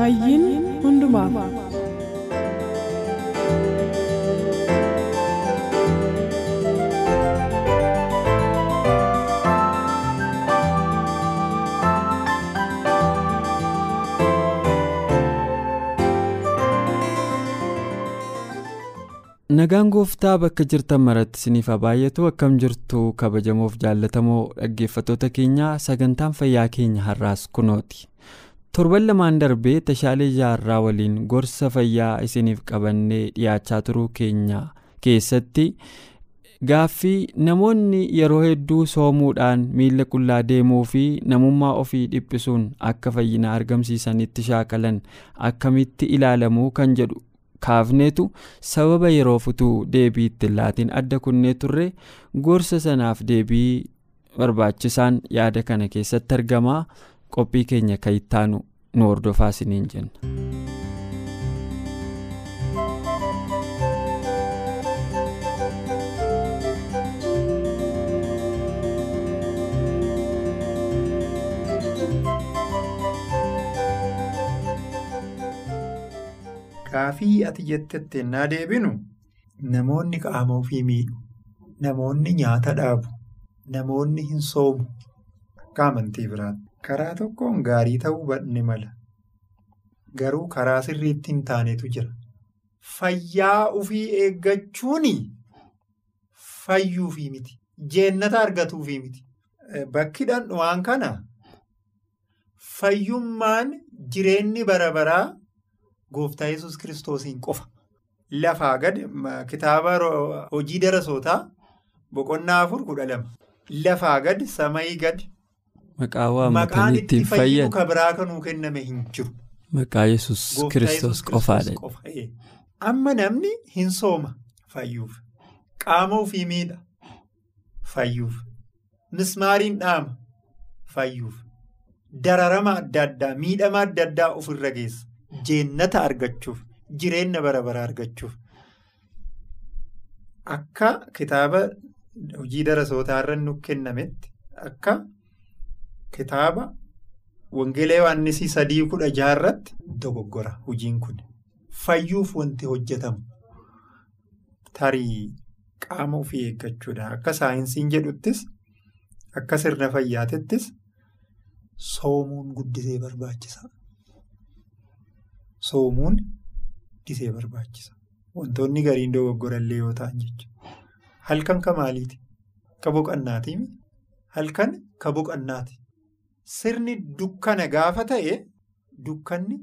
Fayyiin hundumaaf. Nagaan gooftaa bakka jirtan maratti isiniif haa baay'atu akkam jirtu kabajamoof jaallatamoo dhaggeeffattoota keenyaa sagantaan fayyaa keenya har'aas kunooti. Torban lamaan darbee tashaalee jaarraa waliin gorsa fayyaa isiniif qabannee dhiyaachaa turuu keenya keessatti gaaffii namoonni yeroo hedduu soomuudhaan miila qullaa deemuu fi namummaa ofii dhiphisuun akka fayyina argamsiisanitti shaakalan akkamitti ilaalamuu kan jedhu kaafneetu sababa yeroo futuu deebii itti laatiin adda kunnee turre gorsa sanaaf deebii barbaachisaan yaada kana keessatti argamaa. Qophii keenya kan ittaanu nu hordofaa isiniin jenna. Gaafii ati jettetti ennaa deebinu namoonni qaama ofii miidhu namoonni nyaata dhaabu namoonni hin soomu akka amantii biraatti. Karaa tokkoon gaarii ta'uu ni mala. Garuu karaa sirriitti hin taanetu jira. Fayyaa ofii eeggachuun fayyuufii miti. Jeennata argatuufii miti. Bakki dhandhuwaan kana fayyummaan jireenyi bara baraa gooftaa yesus kiristoosiin qofa. Lafaa gad kitaaba hojii darasootaa boqonnaa afur kudha lama. Lafaa gad samayii gad. Maqaa waammatanii ittiin fayyan. Maqaan biraa kanuu kenname hin jiru. Maqaa yesus kiristoos qofaadha. Amma namni hin sooma fayyuuf. Qaama ofii miidha fayyuuf. Mismaariin dhaama fayyuuf. Dararama adda addaa miidhama adda addaa ofirra geessa. Jeennata argachuuf jireenya bara baraa argachuuf. Akka kitaaba hojii darasootaarra nu kennametti akka. Kitaaba Wangeela Yohaannisii sadii kudha jaarratti dogoggora hojiin kun fayyuuf wanti hojjetamu tarii qaama ofii eeggachuudha. Akka saayinsiin jedhuttis akka sirna fayyaatettis soomuun guddisee barbaachisa. Soomuun guddisee barbaachisa. Wantoonni gariin dogoggorallee yoo ta'an jechuudha. Halkan ka maaliiti? Ka boqonnaati? Halkan ka boqonnaati. Sirni dukkana gaafa ta'e dukkanni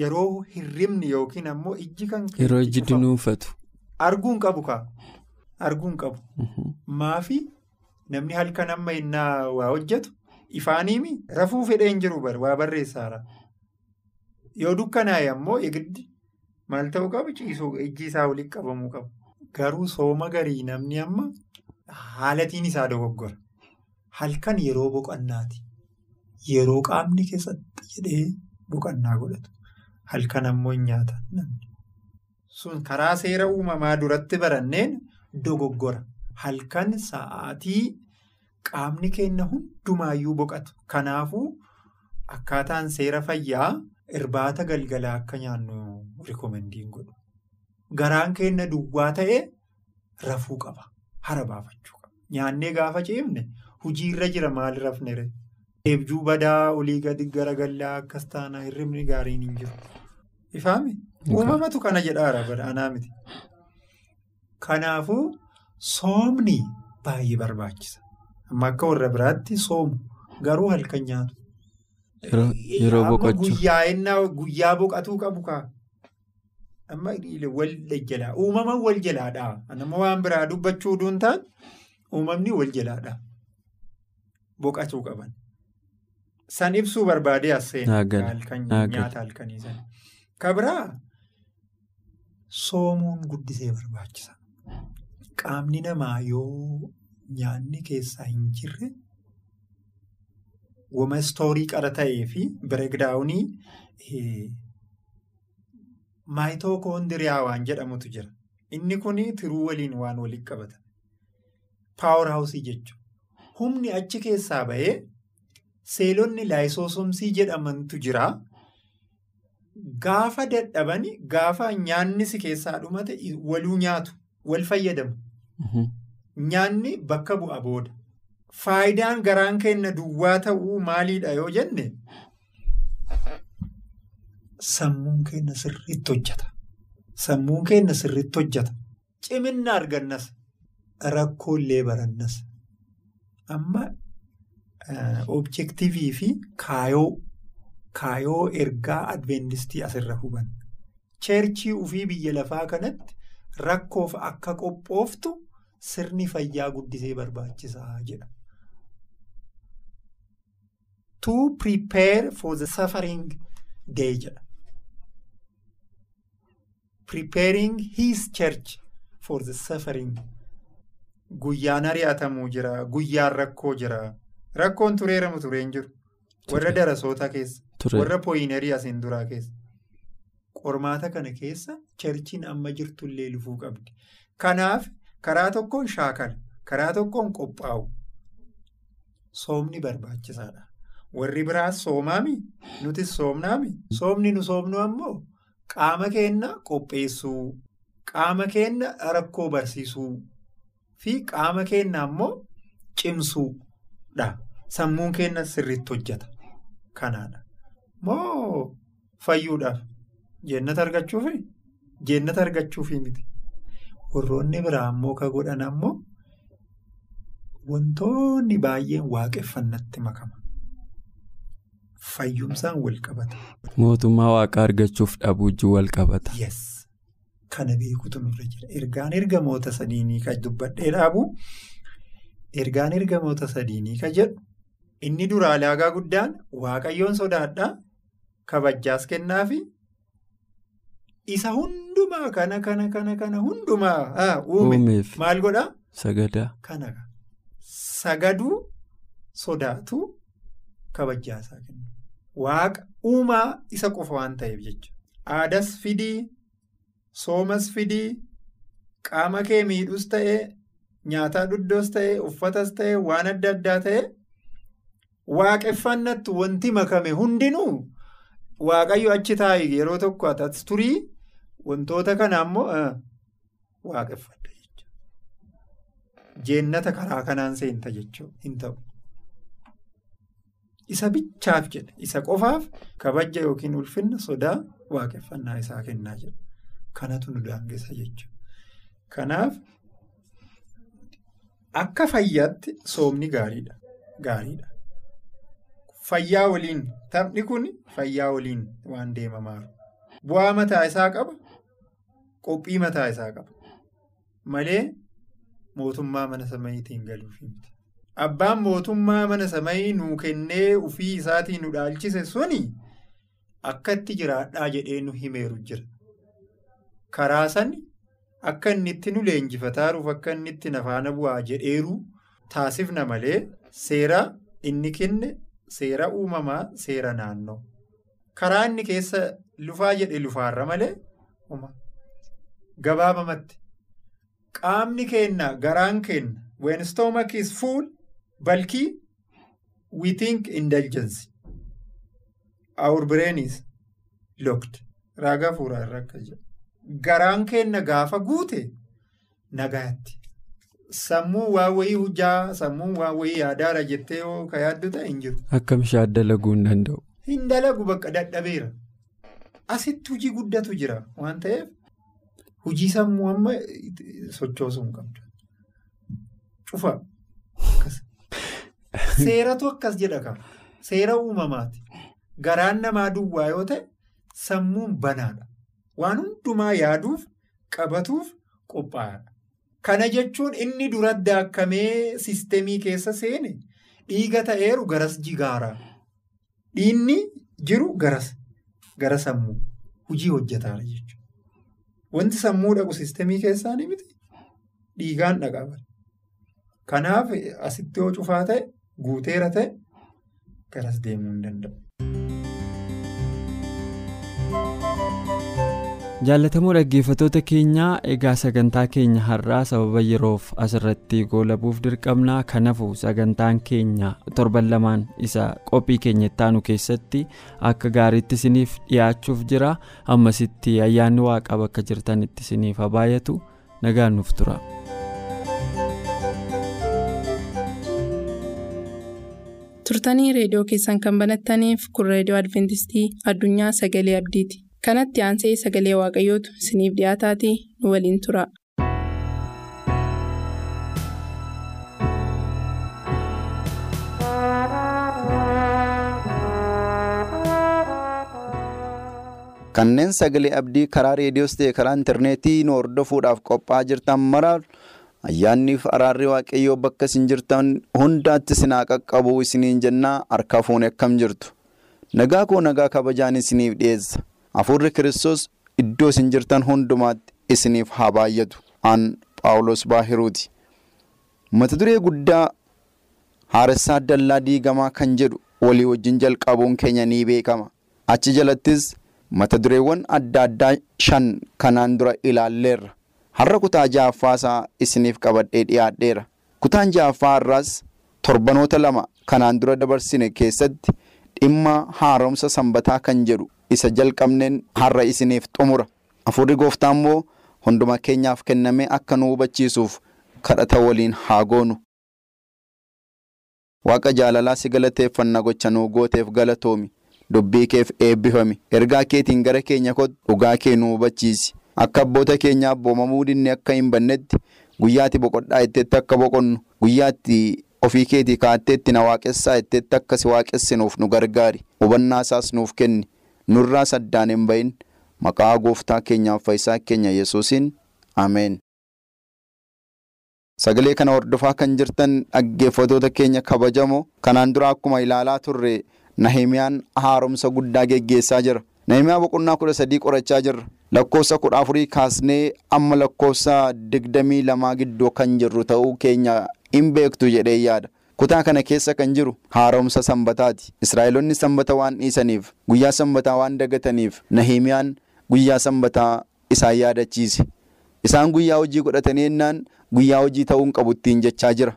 yeroo hirribni yookiin ammoo ijji kan. Yeroo ijji dunuunfatu. Arguun qabu kaa. Arguun qabu. Maafi namni halkan amma innaa waa hojjetu ifaaniimi rafuu fedhee hin jiru waa barreessaara. Yoo dukkanaa'e ammoo egiddi maal ta'uu qabu ciisuu ijji isaa walitti qabamuu qabu. Garuu sooma garii namni amma haalatiin isaa dogoggora. Halkan yeroo boqonnaati. Yeroo qaamni keessatti jedhee boqonnaa godhatu halkan ammoo hin nyaatan namni. Sun karaa seera uumamaa duratti baranneen dogoggora. Halkan sa'aatii qaamni keenya hundumaayyuu boqotu. Kanaafuu akkaataan seera fayyaa irbaata galgalaa akka nyaannu rikomendiin godhu. Garaan keenya duwwaa ta'ee rafuu qaba. Hara baafachuu qaba. Nyaannee gaafa ceemne hojiirra jira maal rafnere? Eebjuu badaa olii gadi garagallaa akkas taanaa hirribni gaariin hin jiru. Ifaami? Uumamatu kana jedhaara bara anaa miti. Kanaafuu soomni baay'ee barbaachisa. Amma akka warra biraatti soomu garuu halkan nyaatu. Yeroo boqochuu. Guyyaa boqatuu qabu kaa. Amma wal jalaa uumama wal jalaadhaa. Nama waan biraa dubbachuu duun ta'an uumamni wal jalaadhaa. Boqatuu qaban. San ibsuu barbaadee as nyaata halkanii sana. Kabraa soomuun guddisee barbaachisa. Qaamni namaa yoo nyaanni keessaa hin jirre wama istoorii qara ta'ee fi bireekdaawunii maayitookoondiriyaa waan jedhamutu jira. Inni kun tiruu waliin waan walitti qabata. Paawar haawusii jechuudha. Humni achi keessaa bahee seelonni laayisoosomsii jedhamantu jira. Gaafa dadhabani gaafa nyaanni si keessaa dhumate waluu nyaatu wal fayyadamu. Mhm. Nyaanni bakka bu'a booda. Faayidaan garaan kenna duwwaa ta'uu maaliidha yoo jenne sammuun keenya sirriitti hojjeta. Sammuun keenya sirriitti hojjeta. Cimina argannas rakkoolee barannas amma objektiivii fi kaayoo kaayoo ergaa adventistii asirra hubanna. Cheerchii ufii biyya lafaa kanatti rakkoof akka qophooftu sirni fayyaa guddisee barbaachisaa jedha. To prepare for the suffering day jedha. Preparing his church for the suffering. Guyyaan ari'atamuu jira. Guyyaan rakkoo jira. Rakkoon tureeramu tureen jiru. Warra darasoota keessa. Warra pooyinerii asiin duraa keessa. Qormaata kana keessa cherchiin amma jirtullee lufuu qabdi. Kanaaf karaa tokkoon shaakala. Karaa tokkoon qophaa'u. Soomni barbaachisaadha. Warri biraas soomaami. Nutis soomnaami. Soomni nu soomnu ammoo qaama keenya qopheessuu, qaama keenya rakkoo barsiisuu fi qaama keenya ammoo cimsuudha. Sammuun keenya sirriitti hojjeta. Kanaadha. Moo fayyuudhaaf jeennata argachuufi jeennata argachuufi miti. Warroonni biraa ammoo ka godhan ammoo wantoonni baay'een waaqeffannatti makama. Fayyumsaan wal qabata. Mootummaa waaqaa argachuuf dhabuu wajjin wal qabata. Yes. Kana beekutu nurra jira. Ergaan ergamoota sadiinii kan dubbadhee dhaabu ergaan ergamoota sadiinii kan jedhu inni duraa laagaa guddaan waaqayyoon sodaadhaa kabajaas kennaafi isa hundumaa kana kana kana kana hundumaa Uumeef maal godhaa? sagadaa. Kana sagaduu sodaatu kabajaasaa kennu. Waaqa uumaa isa qofa waan ta'eef jechuudha. Aadas fidii, soomas fidii, qaama kee miidhus ta'ee, nyaataa dhuddoos ta'ee, uffatas ta'ee, waan adda addaa ta'ee, waaqeffannatti wanti makame hundinuu waaqayyo achi taa'i yeroo tokko atas turii wantoota kana ammoo waaqeffadha jechuudha. Jeennata karaa kanaan seenta jechuudha hin ta'u. Isa bichaaf jedha. Isa qofaaf kabaja yookiin ulfinna sodaa waaqeffannaa isaa kennaa jedha. Kanatu nu daangessa jechuudha. Kanaaf akka fayyaatti soomni gaariidha. Gaariidha. Fayyaa waliin taphni kun fayyaa waliin waan deemamaa bu'aa mataa isaa qaba. Qophii mataa isaa qaba. Malee mootummaa mana samayiitiin galuuf miti. Abbaan mootummaa mana samayii nuu kennee ufii isaatiin nu dhaalchise suni akka itti jiraadhaa jedhee nu himeeru jira. Karaa sani akka inni itti nu leenjifataaruuf akka inni itti nafaana bu'aa jedheeru taasifna malee seera inni kenne seera uumamaa seera naannoo. Karaa inni keessa lufaa jedhe lufaarra malee. Gabaabamatti qaamni keenna garaan keenna when stomach is full bulky we think indulgence our brain is locked raagaa fuuraa irra akka jedhu. Garaan keenna gaafa guute nagaatti. Sammuu waa wayii hujaa sammuu waa wayii yaadaara jettee yoo ka yaaddu ta'e hin jiru. Akkam shaad dalaguu hin danda'u. Hin dalagu bakka dadhabeera. Asitti hojii guddatu jira waan ta'eef hojii sammuu amma sochoosuu hin qabdu. Cufa. Seeratu akkas jedha qaba. Seera uumamaati. garaan namaa duwwaa yoo ta'e sammuun banaadha. Waan hundumaa yaaduuf qabatuuf qophaa'aadha. Kana jechuun inni dura daakkamee siistemii keessa seene dhiiga ta'eeru garas jigaaraa. Dhiinni jiru garas gara sammuu hojii hojjetaara jechuudha. Wanti sammuu dhaqu siistemii keessaa ni miti dhiigaan dhaqaba. Kanaaf asitti yoo cufaa ta'e guuteera ta'e garas deemuu hin danda'u. Jaallatamoo dhaggeeffatoota keenyaa egaa sagantaa keenya har'aa sababa yeroof asirratti goolabuuf dirqamnaa kanafu sagantaan keenya torban lamaan isa qophii keenya ittaanu keessatti akka gaariitti isiniif dhiyaachuuf jira ammasitti ayyaanni waaqaa bakka jirtanitti isiniif haa baay'atu nagaan nuuf tura. turtanii reediyoo keessan kan banattaniif kun reediyoo adventistii addunyaa sagalee abdiiti. Kanatti aansee sagalee waaqayyootu isiniif dhiyaataatii nu waliin tura. kanneen sagalee abdii karaa reediyoos ta'e karaa intarneetii nu hordofuudhaaf qophaa'aa jirtan maraal ayyaanniif araarri waaqayyoo bakka isin jirtan hundaatti isin haa qaqqabu isiniin jennaa harka fuune akkam jirtu nagaa koo nagaa kabajaan isiniif dhiyeessa. Hafuurri Kiristoos iddoo isin jirtan hundumaatti isiniif haa baay'atu. Aan Paawulos Baahiruuti. Mata duree guddaa haaressaa dallaa diigamaa kan jedhu walii wajjin jalqabuun keenya ni beekama. Achi jalattis mata dureewwan adda addaa shan kanaan dura ilaalleerra. Har'a kutaa ja'affaasaa isiniif qabadhee dhiyaadheera. Kutaan ja'affaa har'aas torbanoota lama kanaan dura dabarsine keessatti dhimma haaromsa sanbataa kan jedhu. isa jalqabneen har'a isiniif xumura hafuurri gooftaa immoo hunduma keenyaaf kenname akka nu hubachiisuuf kadhata waliin haa goonu. Waaqa jaalalaa si galateeffannaa gocha nuu gooteef galatoomi dubbii keef eebbifami ergaa keetiin gara keenya kottu dhugaa kee nu hubachiisi akka abboota keenyaa abboomamuu dinne akka hin bannetti guyyaatti boqodhaa itteetti akka boqonnu guyyaatti ofii keetii kaatteetti na waaqessaa itteetti akka si waaqessinuuf nu gargaari hubannaa isaas nuuf kenni. nurraa saddaan hin bahin maqaa gooftaa keenyaaf fayyisaa keenya yesuusiin ameen. Sagalee kana hordofaa kan jirtan dhaggeeffatoota keenya kabajamoo kanaan dura akkuma ilaalaa turre Nahimiyaan haaromsa guddaa geggeessaa jira. Nahimiyaa boqonnaa kudha sadii qorachaa jirra. Lakkoofsa kudha afurii kaasnee amma lakkoofsa digdamii lamaa gidduu kan jirru ta'uu keenya hin beektu jedhee yaada. kutaa kana keessa kan jiru haaromsa sanbataati israa'elonni sanbata waan dhiisaniif guyyaa sanbataa waan dagataniif nahimiyaan guyyaa sanbataa isaan yaadachiise isaan guyyaa hojii godhatanii ennaan guyyaa hojii ta'uun qabu ittiin jechaa jira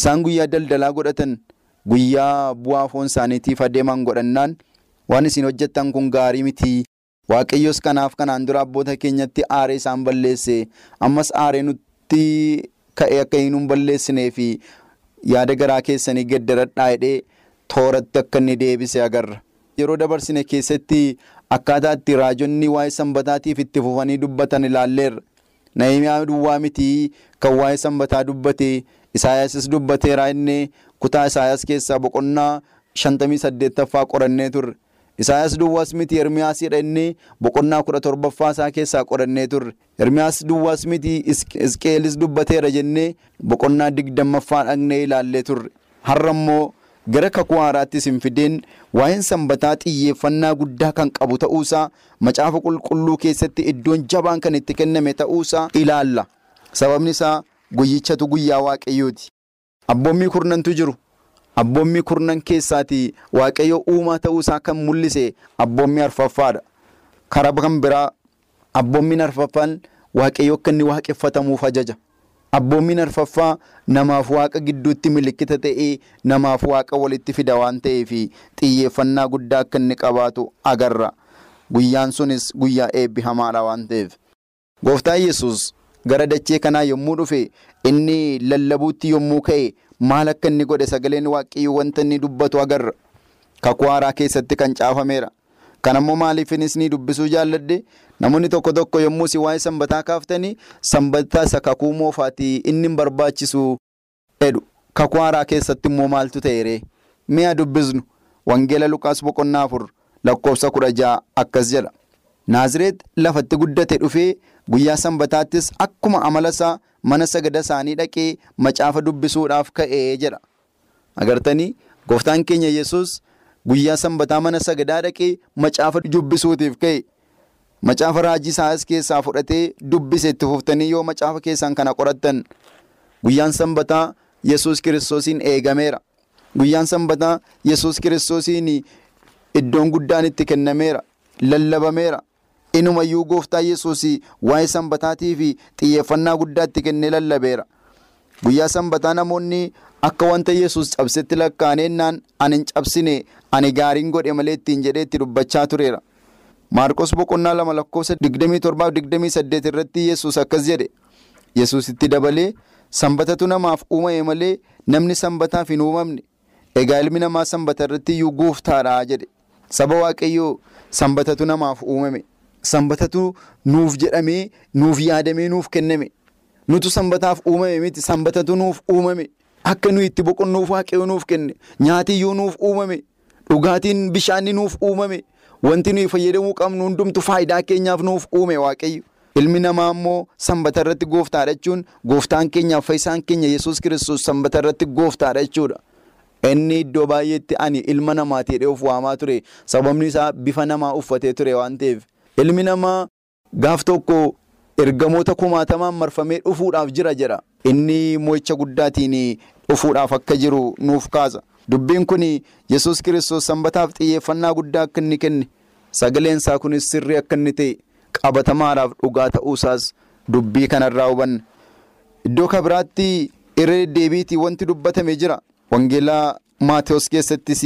isaan guyyaa daldalaa godhatan guyyaa bu'aa foon isaaniitiif adeeman godhannaan waan isin hojjettan kun gaarii mitii waaqayyos kanaaf kanaan dura abboota keenyatti aaree isaan balleesse ammas aaree nutti ka'ee akka hin balleessinee fi yaada garaa keessanii geddaradhaa jedhee tooratti akka inni deebise agarra. Yeroo dabarsine keessatti akkaataa itti raajonni waa'ee sanbataatiif itti fufanii dubbatan ilaalleerra. Nahimiyaa duwwaa mitii kan waa'ee sanbataa dubbate Isaayaasis dubbateera inni kutaa Isaayaas keessaa boqonnaa shantamii saddeettaffaa qorannee turre. Isaayaas duwwaas miti Ermiyaasidha inni boqonnaa kudha torbaffaa isaa keessaa qorannee turre. Ermiyaas duwwaas miti Isqeelis dubbateera jennee boqonnaa digdammaffaa dhaqnee ilaallee turre. Har'a immoo gara kakuu haaraattis hin fideen waa'een sanbataa xiyyeeffannaa guddaa kan qabu ta'uusaa macaafa qulqulluu keessatti iddoon jabaan kan itti kenname ta'uusaa ilaalla. Sababni isaa guyyichatu guyyaa waaqayyooti. Abboommii kurnantu jiru. Abboommii kurnan keessaati waaqayyo uumaa ta'uusaa kan mul'ise abboommii arfaffaadha. Karaa kan biraa abboommiin arfaffaan waaqayyo akka inni waaqeffatamuuf ajaja. Abboommiin arfaffaa namaaf waaqa gidduutti milikkita ta'ee namaaf waaqa walitti fida waan ta'eef xiyyeeffannaa guddaa akka inni qabaatu agarra. Guyyaan sunis guyyaa eebbifamaadha waan ta'eef. Gooftaan Yesuus gara dachee kanaa yommuu dhufe inni lallabuutti yommuu ka'e maal akka inni godhe sagaleen waaqayyoo wanta inni dubbatu agarra. Kakuu haaraa keessatti kan caafameera. Kanammoo maaliifinis ni dubbisuu jaalladhe namoonni tokko tokko yommuu si waa'ee sanbataa kaaftanii sanbataa isa kakuu moofaati inni hin barbaachisu jedhu. Kakuu haaraa keessatti immoo maaltu ta'eere? Mi'a dubbisnu Wangeela Lukaas boqonnaa afur lakkoofsa kudha ja'a akkas jedha. Naazireet lafatti guddate dhufee guyyaa sanbataattis akkuma amala isaa mana sagada isaanii dhaqee macaafa dubbisuudhaaf ka'ee jedha. Agartanii gooftaan keenya yesus guyyaa sanbataa mana sagadaa dhaqee macaafa dubbisuutiif ka'e. Macaafa raajii isaas keessaa fudhatee dubbise itti fuftanii yoo macaafa keessaan kana qorattan guyyaan sanbataa yesus kiristoosiin eegameera. Guyyaan sanbataa yesus kiristoosiin iddoon guddaan itti kennameera. Lallabameera. Inumayyuu gooftaa yesus waa'ee sanbataatii fi xiyyeeffannaa guddaa itti kennee lallabeera. Guyyaa sanbataa namoonni akka wanta yesus cabsetti lakkaa'aneennaan ani hin cabsine ani gaariin godhe malee ittiin jedhee itti dubbachaa tureera. Maarqos boqonnaa lama lakkoofsa 27-28 irratti yesus akkas jedhe. Yesus itti dabalee sanbatatu namaaf uumame malee namni sanbataaf hin uumamne. Egaa ilmi namaa sanbata irratti iyyuu gooftaadha jedhe. Saba waaqayyoo sanbatatu namaaf uumame. Sanbatatu nuuf jedhamee nuuf yaadamee nuuf kenname. Nutu sanbataaf uumame miti sanbatatu nuuf uumame. Akka nuyi itti boqonnuuf waaqayyoo nuuf kenne. Nyaatiyyuu nuuf uumame. Dhugaatiin bishaanni nuuf uumame. Wanti nuyi fayyadamuu qabnu hundumtu faayidaa keenyaaf nuuf uume waaqayyo. Ilmi namaa immoo sanbata irratti gooftaadha jechuun gooftaan keenyaaf fayyisaan keenya yesus kiristoos sanbata irratti gooftaadha jechuudha. Inni iddoo baay'eetti ani ilma namaati jedhee of waamaa ture. Sababni isaa bifa namaa uffatee ture waan ta'eef. Ilmi namaa gaaf tokko ergamoota kumaatamaan marfamee dhufuudhaaf jira jedha. Inni mo'icha guddaatiin dhufuudhaaf akka jiru nuuf kaasa. Dubbiin kun yesus kiristoos sanbataaf xiyyeeffannaa guddaa akka inni kenne sagaleen isaa kunis sirrii akka inni ta'e qabatamaadhaaf dhugaa ta'uusaas dubbii kanarraa hubanna. Iddoo kabiraatti irra deddeebiitii wanti dubbatame jira. Wangeelaa Maatewos keessattis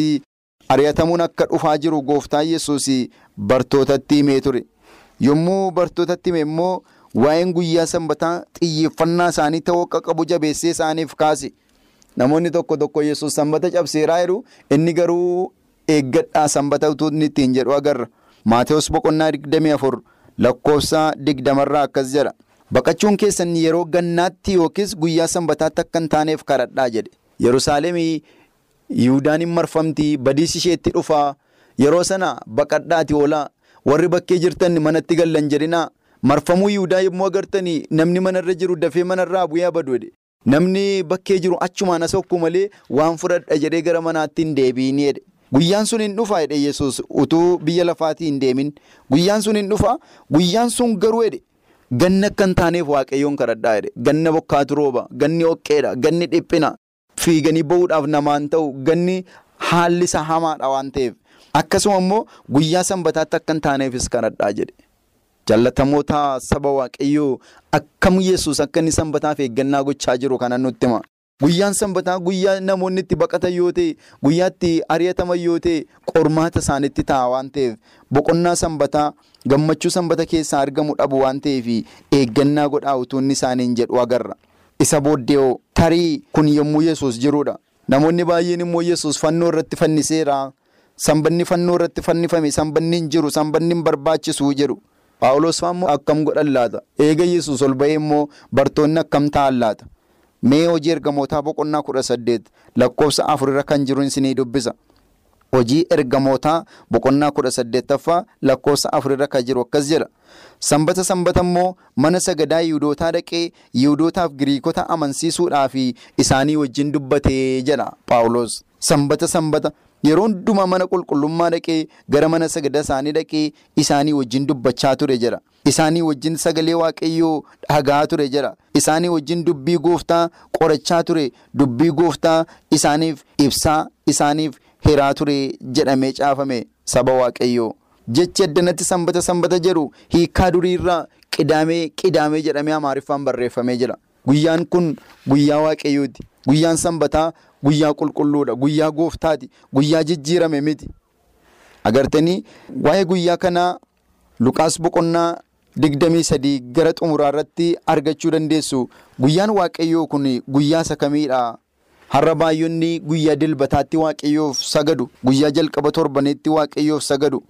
ari'atamuun akka dhufaa jiru gooftaan yesus bartootatti himee ture. Yommuu bartootatti hime immoo waa'een guyyaa sanbataa xiyyeeffannaa isaanii ta'uu akka qabu jabeessee isaaniif kaase. Namoonni tokko tokko yesus sanbata cabseeraa jiru inni garuu eeggadhaa sanbata utuu inni ittiin jedhu agarra. Maatewos boqonnaa digdamii afur lakkoofsa digdamarraa akkas jedha. Baqachuun keessan yeroo gannaatti yookiis guyyaa sanbataatti akka hin taaneef kadhadhaa jedhe. Yerusaalemii Yihuudaan hin marfamti badiis isheetti dhufaa yeroo sana baqadhaati oolaa warri bakkee jirtan manatti gallan jedhinaa marfamuu Yihudaa yommuu agartanii namni manarra jiru dafee manarraa bu'ee badu namni bakkee jiru achumaan as hokkuu malee waan fudhadha jedhee gara manaatti hin deebiin jedhe. Guyyaan sun hin dhufaa jedhe Yesuus utuu biyya lafaatii hin deemin. Guyyaan sun hin dhufaa guyyaan sun garuu jedhe ganna akka hin taaneef waaqayyoon kadhadhaa jedhe ganna bokkaatu rooba ganni hoqqeedha ganni dhiphina. Fiiganii bahuudhaaf namaan ta'u ganni haalli isaa hamaadha waan ta'eef akkasuma immoo guyyaa sanbataatti akka hin taaneefis kadhadhaa jedhe. Jaallatamoota saba waaqayyoo akkam yesus akka inni sanbataaf eeggannaa gochaa jiru kana nutti hima. Guyyaan sanbataa guyyaa namoonni itti baqatan yoo ta'e guyyaa itti ari'ataman yoo ta'e qormaata isaanitti ta'a waan ta'eef boqonnaa sanbataa gammachuu sanbata keessaa argamu dhabu waan ta'eef eeggannaa godhaa utuu inni isaaniin jedhu agarra. Isa booddee tarii kun yommuu yesus jirudha. Namoonni baay'een immoo yesus fannoo irratti fanniseera. Sanbanni fannoo irratti fannifame sanbanni hin jiru sanbanni hin barbaachisu jedhu. Paawulos immoo akkam godhan laata? Eega yesus ol ba'ee immoo bartoonni akkam ta'an laata? Mee hojii ergamootaa boqonnaa kudha saddeet lakkoofsa afurirra kan jiru isinii dubbisa. Hojii ergamootaa boqonnaa kudha saddeettaffaa lakkoofsa afurirra kan jiru akkas jedha. Sanbata sanbata immoo mana sagadaa Yihuudootaa dhaqee Yihuudootaaf Giriikota amansiisuudhaaf isaanii wajjin dubbatee jedha Paawulos. Sanbata sanbata yeroo hundumaa mana qulqullummaa dhaqee gara mana sagadaa isaanii dhaqee isaanii wajjin dubbachaa ture jedha. Isaanii wajjin sagalee waaqayyoo dhagaa ture jedha. Isaanii wajjin dubbii gooftaa qorachaa ture. Dubbii gooftaa isaaniif ibsaa isaaniif hiraa ture jedhamee caafame saba waaqayyoo. Jechi addanatti sanbata sanbata jedhu hiikaa duriirraa qidaamee qidaamee jedhamee amaariffaan barreeffamee jira. Guyyaan kun guyyaa waaqayyooti. Guyyaan sanbataa guyyaa qulqulluudha. Guyyaa gooftaati. Guyyaa jijjiirame miti. Agartanii waa'ee guyyaa kanaa Luqaas boqonnaa digdamii sadii gara xumuraa irratti argachuu dandeessu. Guyyaan waaqayyoo kun guyyaa isa? Har'a baay'oonni guyyaa dilbataatti waaqayyoof sagadu. Guyyaa jalqaba torbaneetti waaqayyoof sagadu.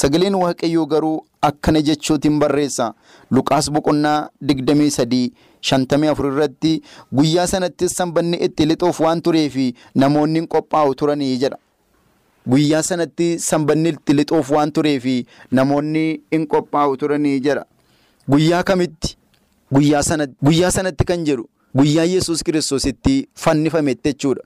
Sagaleen waaqayyoo garuu akkana jechuutiin barreessa. Luqaas boqonnaa digdamii sadii shantamii afur irratti guyyaa sanattis sanbanni itti lixuuf waan tureef namoonni qophaa'u turanii jedha. guyyaa sanatti sanbanni itti lixuuf waan tureef namoonni hin qophaa'u turanii jira. Guyyaa kamitti guyyaa sanatti kan jedhu guyyaa Yesuus kiristoos itti fannifametti jechuudha.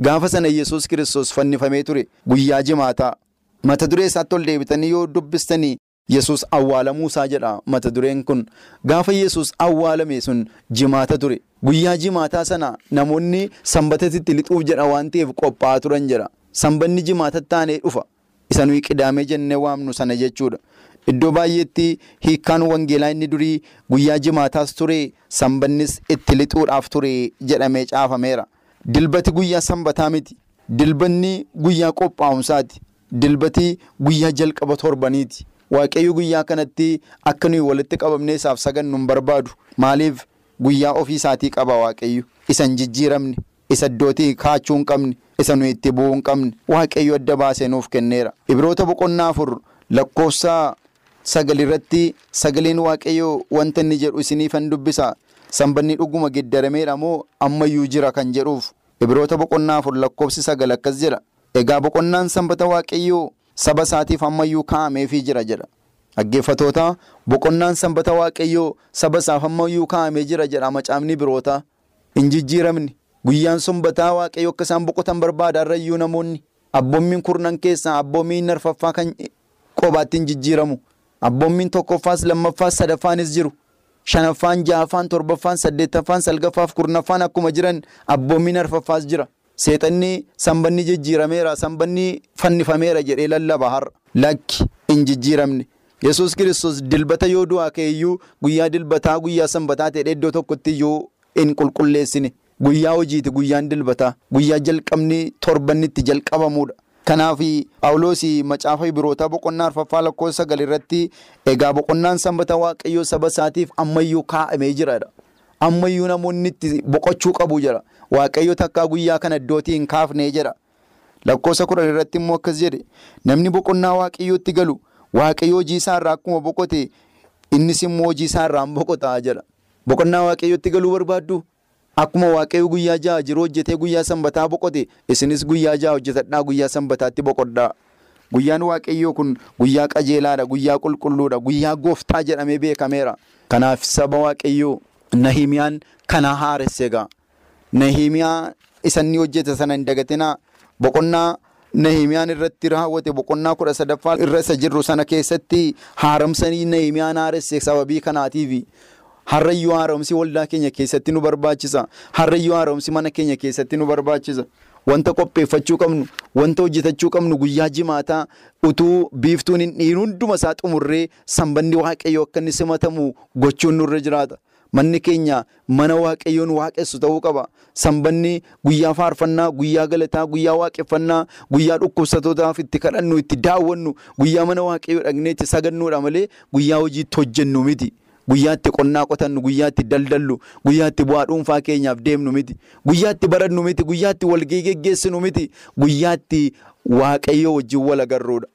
Gaafa sana Yesuus kiristoos fannifamee ture guyyaa jimaataa mata duree isaatti ol deebitanii yoo dubbistanii Yesuus awwaalamuusaa jedha mata dureen kun gaafa Yesuus awwaalame sun jimaata ture guyyaa jimaataa sana namoonni sanbatatti lixuuf jedha waan ta'eef qophaa'aa turan jedha sanbanni jimaata taanee dhufa isa nuyi qidaamee jennee waamnu sana jechuudha. Iddoo baay'eetti hiikkaan wangeelaa inni durii guyyaa jimaataas ture sanbannis itti lixuudhaaf ture jedhamee caafameera. Dilbati guyyaa sanbataa miti. Dilbanni guyyaa qophaa'umsaati. Dilbati guyyaa jalqaba torbaniiti. Waaqayyo guyyaa kanatti akka nuyi walitti qabamnee isaaf sagannu hin barbaadu. Maaliif guyyaa ofii isaatii qaba waaqayyo. Isa hin jijjiiramne, isa iddootii kaachuu hin qabne, isa nuyi itti bu'uu hin qabne. Waaqayyo adda baasee nuuf kenneera. Ibroota boqonnaa afur lakkoofsa sagal irratti sagaleen waaqayyoo wanta inni jedhu isiniifan dubbisa. Sanbanni dhuguma geddarameedha moo ammayyuu jira kan jedhuuf Ibroota boqonnaa afur lakkoofsi sagal akkas jedha. Egaa boqonnaan sanbata waaqayyoo saba isaatiif ammayyuu kaa'ameefii jira jedha. Dhaggeeffatoota boqonnaan sanbata waaqayyoo saba isaaf ammayyuu kaa'amee jira jedha macaafni biroota. Hin jijjiiramne guyyaan sanbataa waaqayyoo akka isaan boqotan barbaada irrayyuu namoonni abboommiin kurnan keessaa abboommiin arfaffaa kan qobaatti hin jijjiiramu. Abboommiin tokkoffaas lammaffaas sadaffaanis jiru. Shanaffaan ja'affaan torbaffaan saddeettaffaan salgaffaaf kurnaffaan akkuma jiran abboommiin arfaffaas jira. Seexanni sanbanni jijjiirameera sanbanni fannifameera jedhee lallaba har'a. Lakki hin jijjiiramne. Yesuus kiristoos dilbata yoo du'aa ka'eeyyuu guyyaa dilbataa guyyaa sanbataa ta'ee iddoo tokkotti iyyuu hin qulqulleessine. Guyyaa hojiiti guyyaan dilbataa. Guyyaa jalqabni torbanni itti jalqabamuudha. Kanaaf Phaawulos macaafa Ibrootaa boqonnaa arfaffaa lakkoofsa sagal irratti egaa boqonnaan sanbata waaqayyoo saba isaatiif ammayyuu kaa'amee jiradha. Ammayyuu namoonni itti boqochuu qabu jira. Waaqayyo takkaa guyyaa kana iddootii hin kaafnee jira. Lakkoofsa kudhan irratti immoo akkas jedhe namni boqonnaa waaqayyootti galu waaqayyo hojii isaa irraa akkuma boqote innis immoo hojii isaa irraa hin boqotaa jedha. Boqonnaa waaqayyootti galuu barbaaddu? Akkuma waaqayyo guyyaa ja'a jiru hojjetee guyyaa sanbataa boqote isinis guyyaa ja'a hojjetadhaa guyyaa sanbataatti boqodhaa. Guyyaan waaqayyoo kun guyyaa qajeelaadha, guyyaa qulqulluudha, guyyaa gooftaa jedhamee beekameera. Kanaaf saba waaqayyoo Nahimiyaan kana haaresse egaa. Nahimiyaa isa inni hojjete sana hin dagatinaa boqonnaa Nahimiyaan irratti raawwate boqonnaa kudha sadaffaa irra isa jirru sana keessatti haaramsanii Nahimiyaan haaresse sababii kanaatiifi. Harrayyuu haaromsi waldaa keenya keessatti nu barbaachisa. Harrayyuu haaromsi mana keenya keessatti nu barbaachisa. Wanta qopheeffachuu qabnu, wanta hojjetachuu qabnu guyyaa jimaataa utuu biiftuun hin dhiin hunduma isaa xumurree sanbanni waaqayyoo akka inni simatamu gochuun nurra jiraata. Manni keenya mana waaqayyoon waaqessu ta'uu qaba. Sanbanni guyyaa faarfannaa, guyyaa galataa, guyyaa waaqeffannaa, guyyaa dhukkubsatootaaf itti kadhannu, itti daawwannu, guyyaa mana waaqayyoo dhaqnee itti sagannuudha malee guyyaa hojiitti hojjennu miti. Guyyaa itti qonnaa qotannu, guyyaa itti daldallu, guyyaa itti bu'aa dhuunfaa keenyaaf deemnu miti. Guyyaa itti barannu miti, guyyaa itti walgahii geggeessinu miti. Guyyaa itti waaqayyoo wajjin wal agarruudha.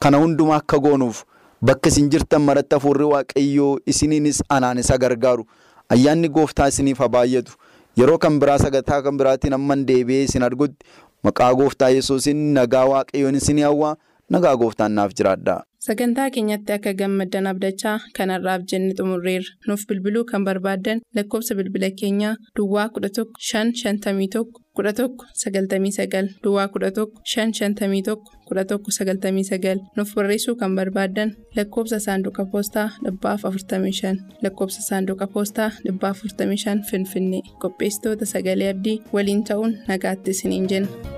Kana hundumaa akka goonuuf bakka isin jirtan maratti hafuurri waaqayyoo isiniinis anaan isa gargaaru. Ayyaanni gooftaa isiniif haa baay'atu. Yeroo kan biraa sagantaa kan biraatiin amman deebi'ee isin argutti maqaa gooftaa yesuusin nagaa waaqayyoon isin hawwaa nagaa gooftaan naaf jiraadha. Sagantaa keenyatti akka gammaddan abdachaa kanarraaf jenne xumurreerra. Nuuf bilbiluu kan barbaaddan lakkoofsa bilbila keenyaa Duwwaa 11 551 11 99 Duwwaa 11 551 11 99 nuuf barreessuu kan barbaaddan lakkoofsa saanduqa poostaa 45 lakkoofsa saanduqa poostaa 45 Finfinnee qopheessitoota sagalee abdii waliin ta'uun nagaatti isiniin jenna.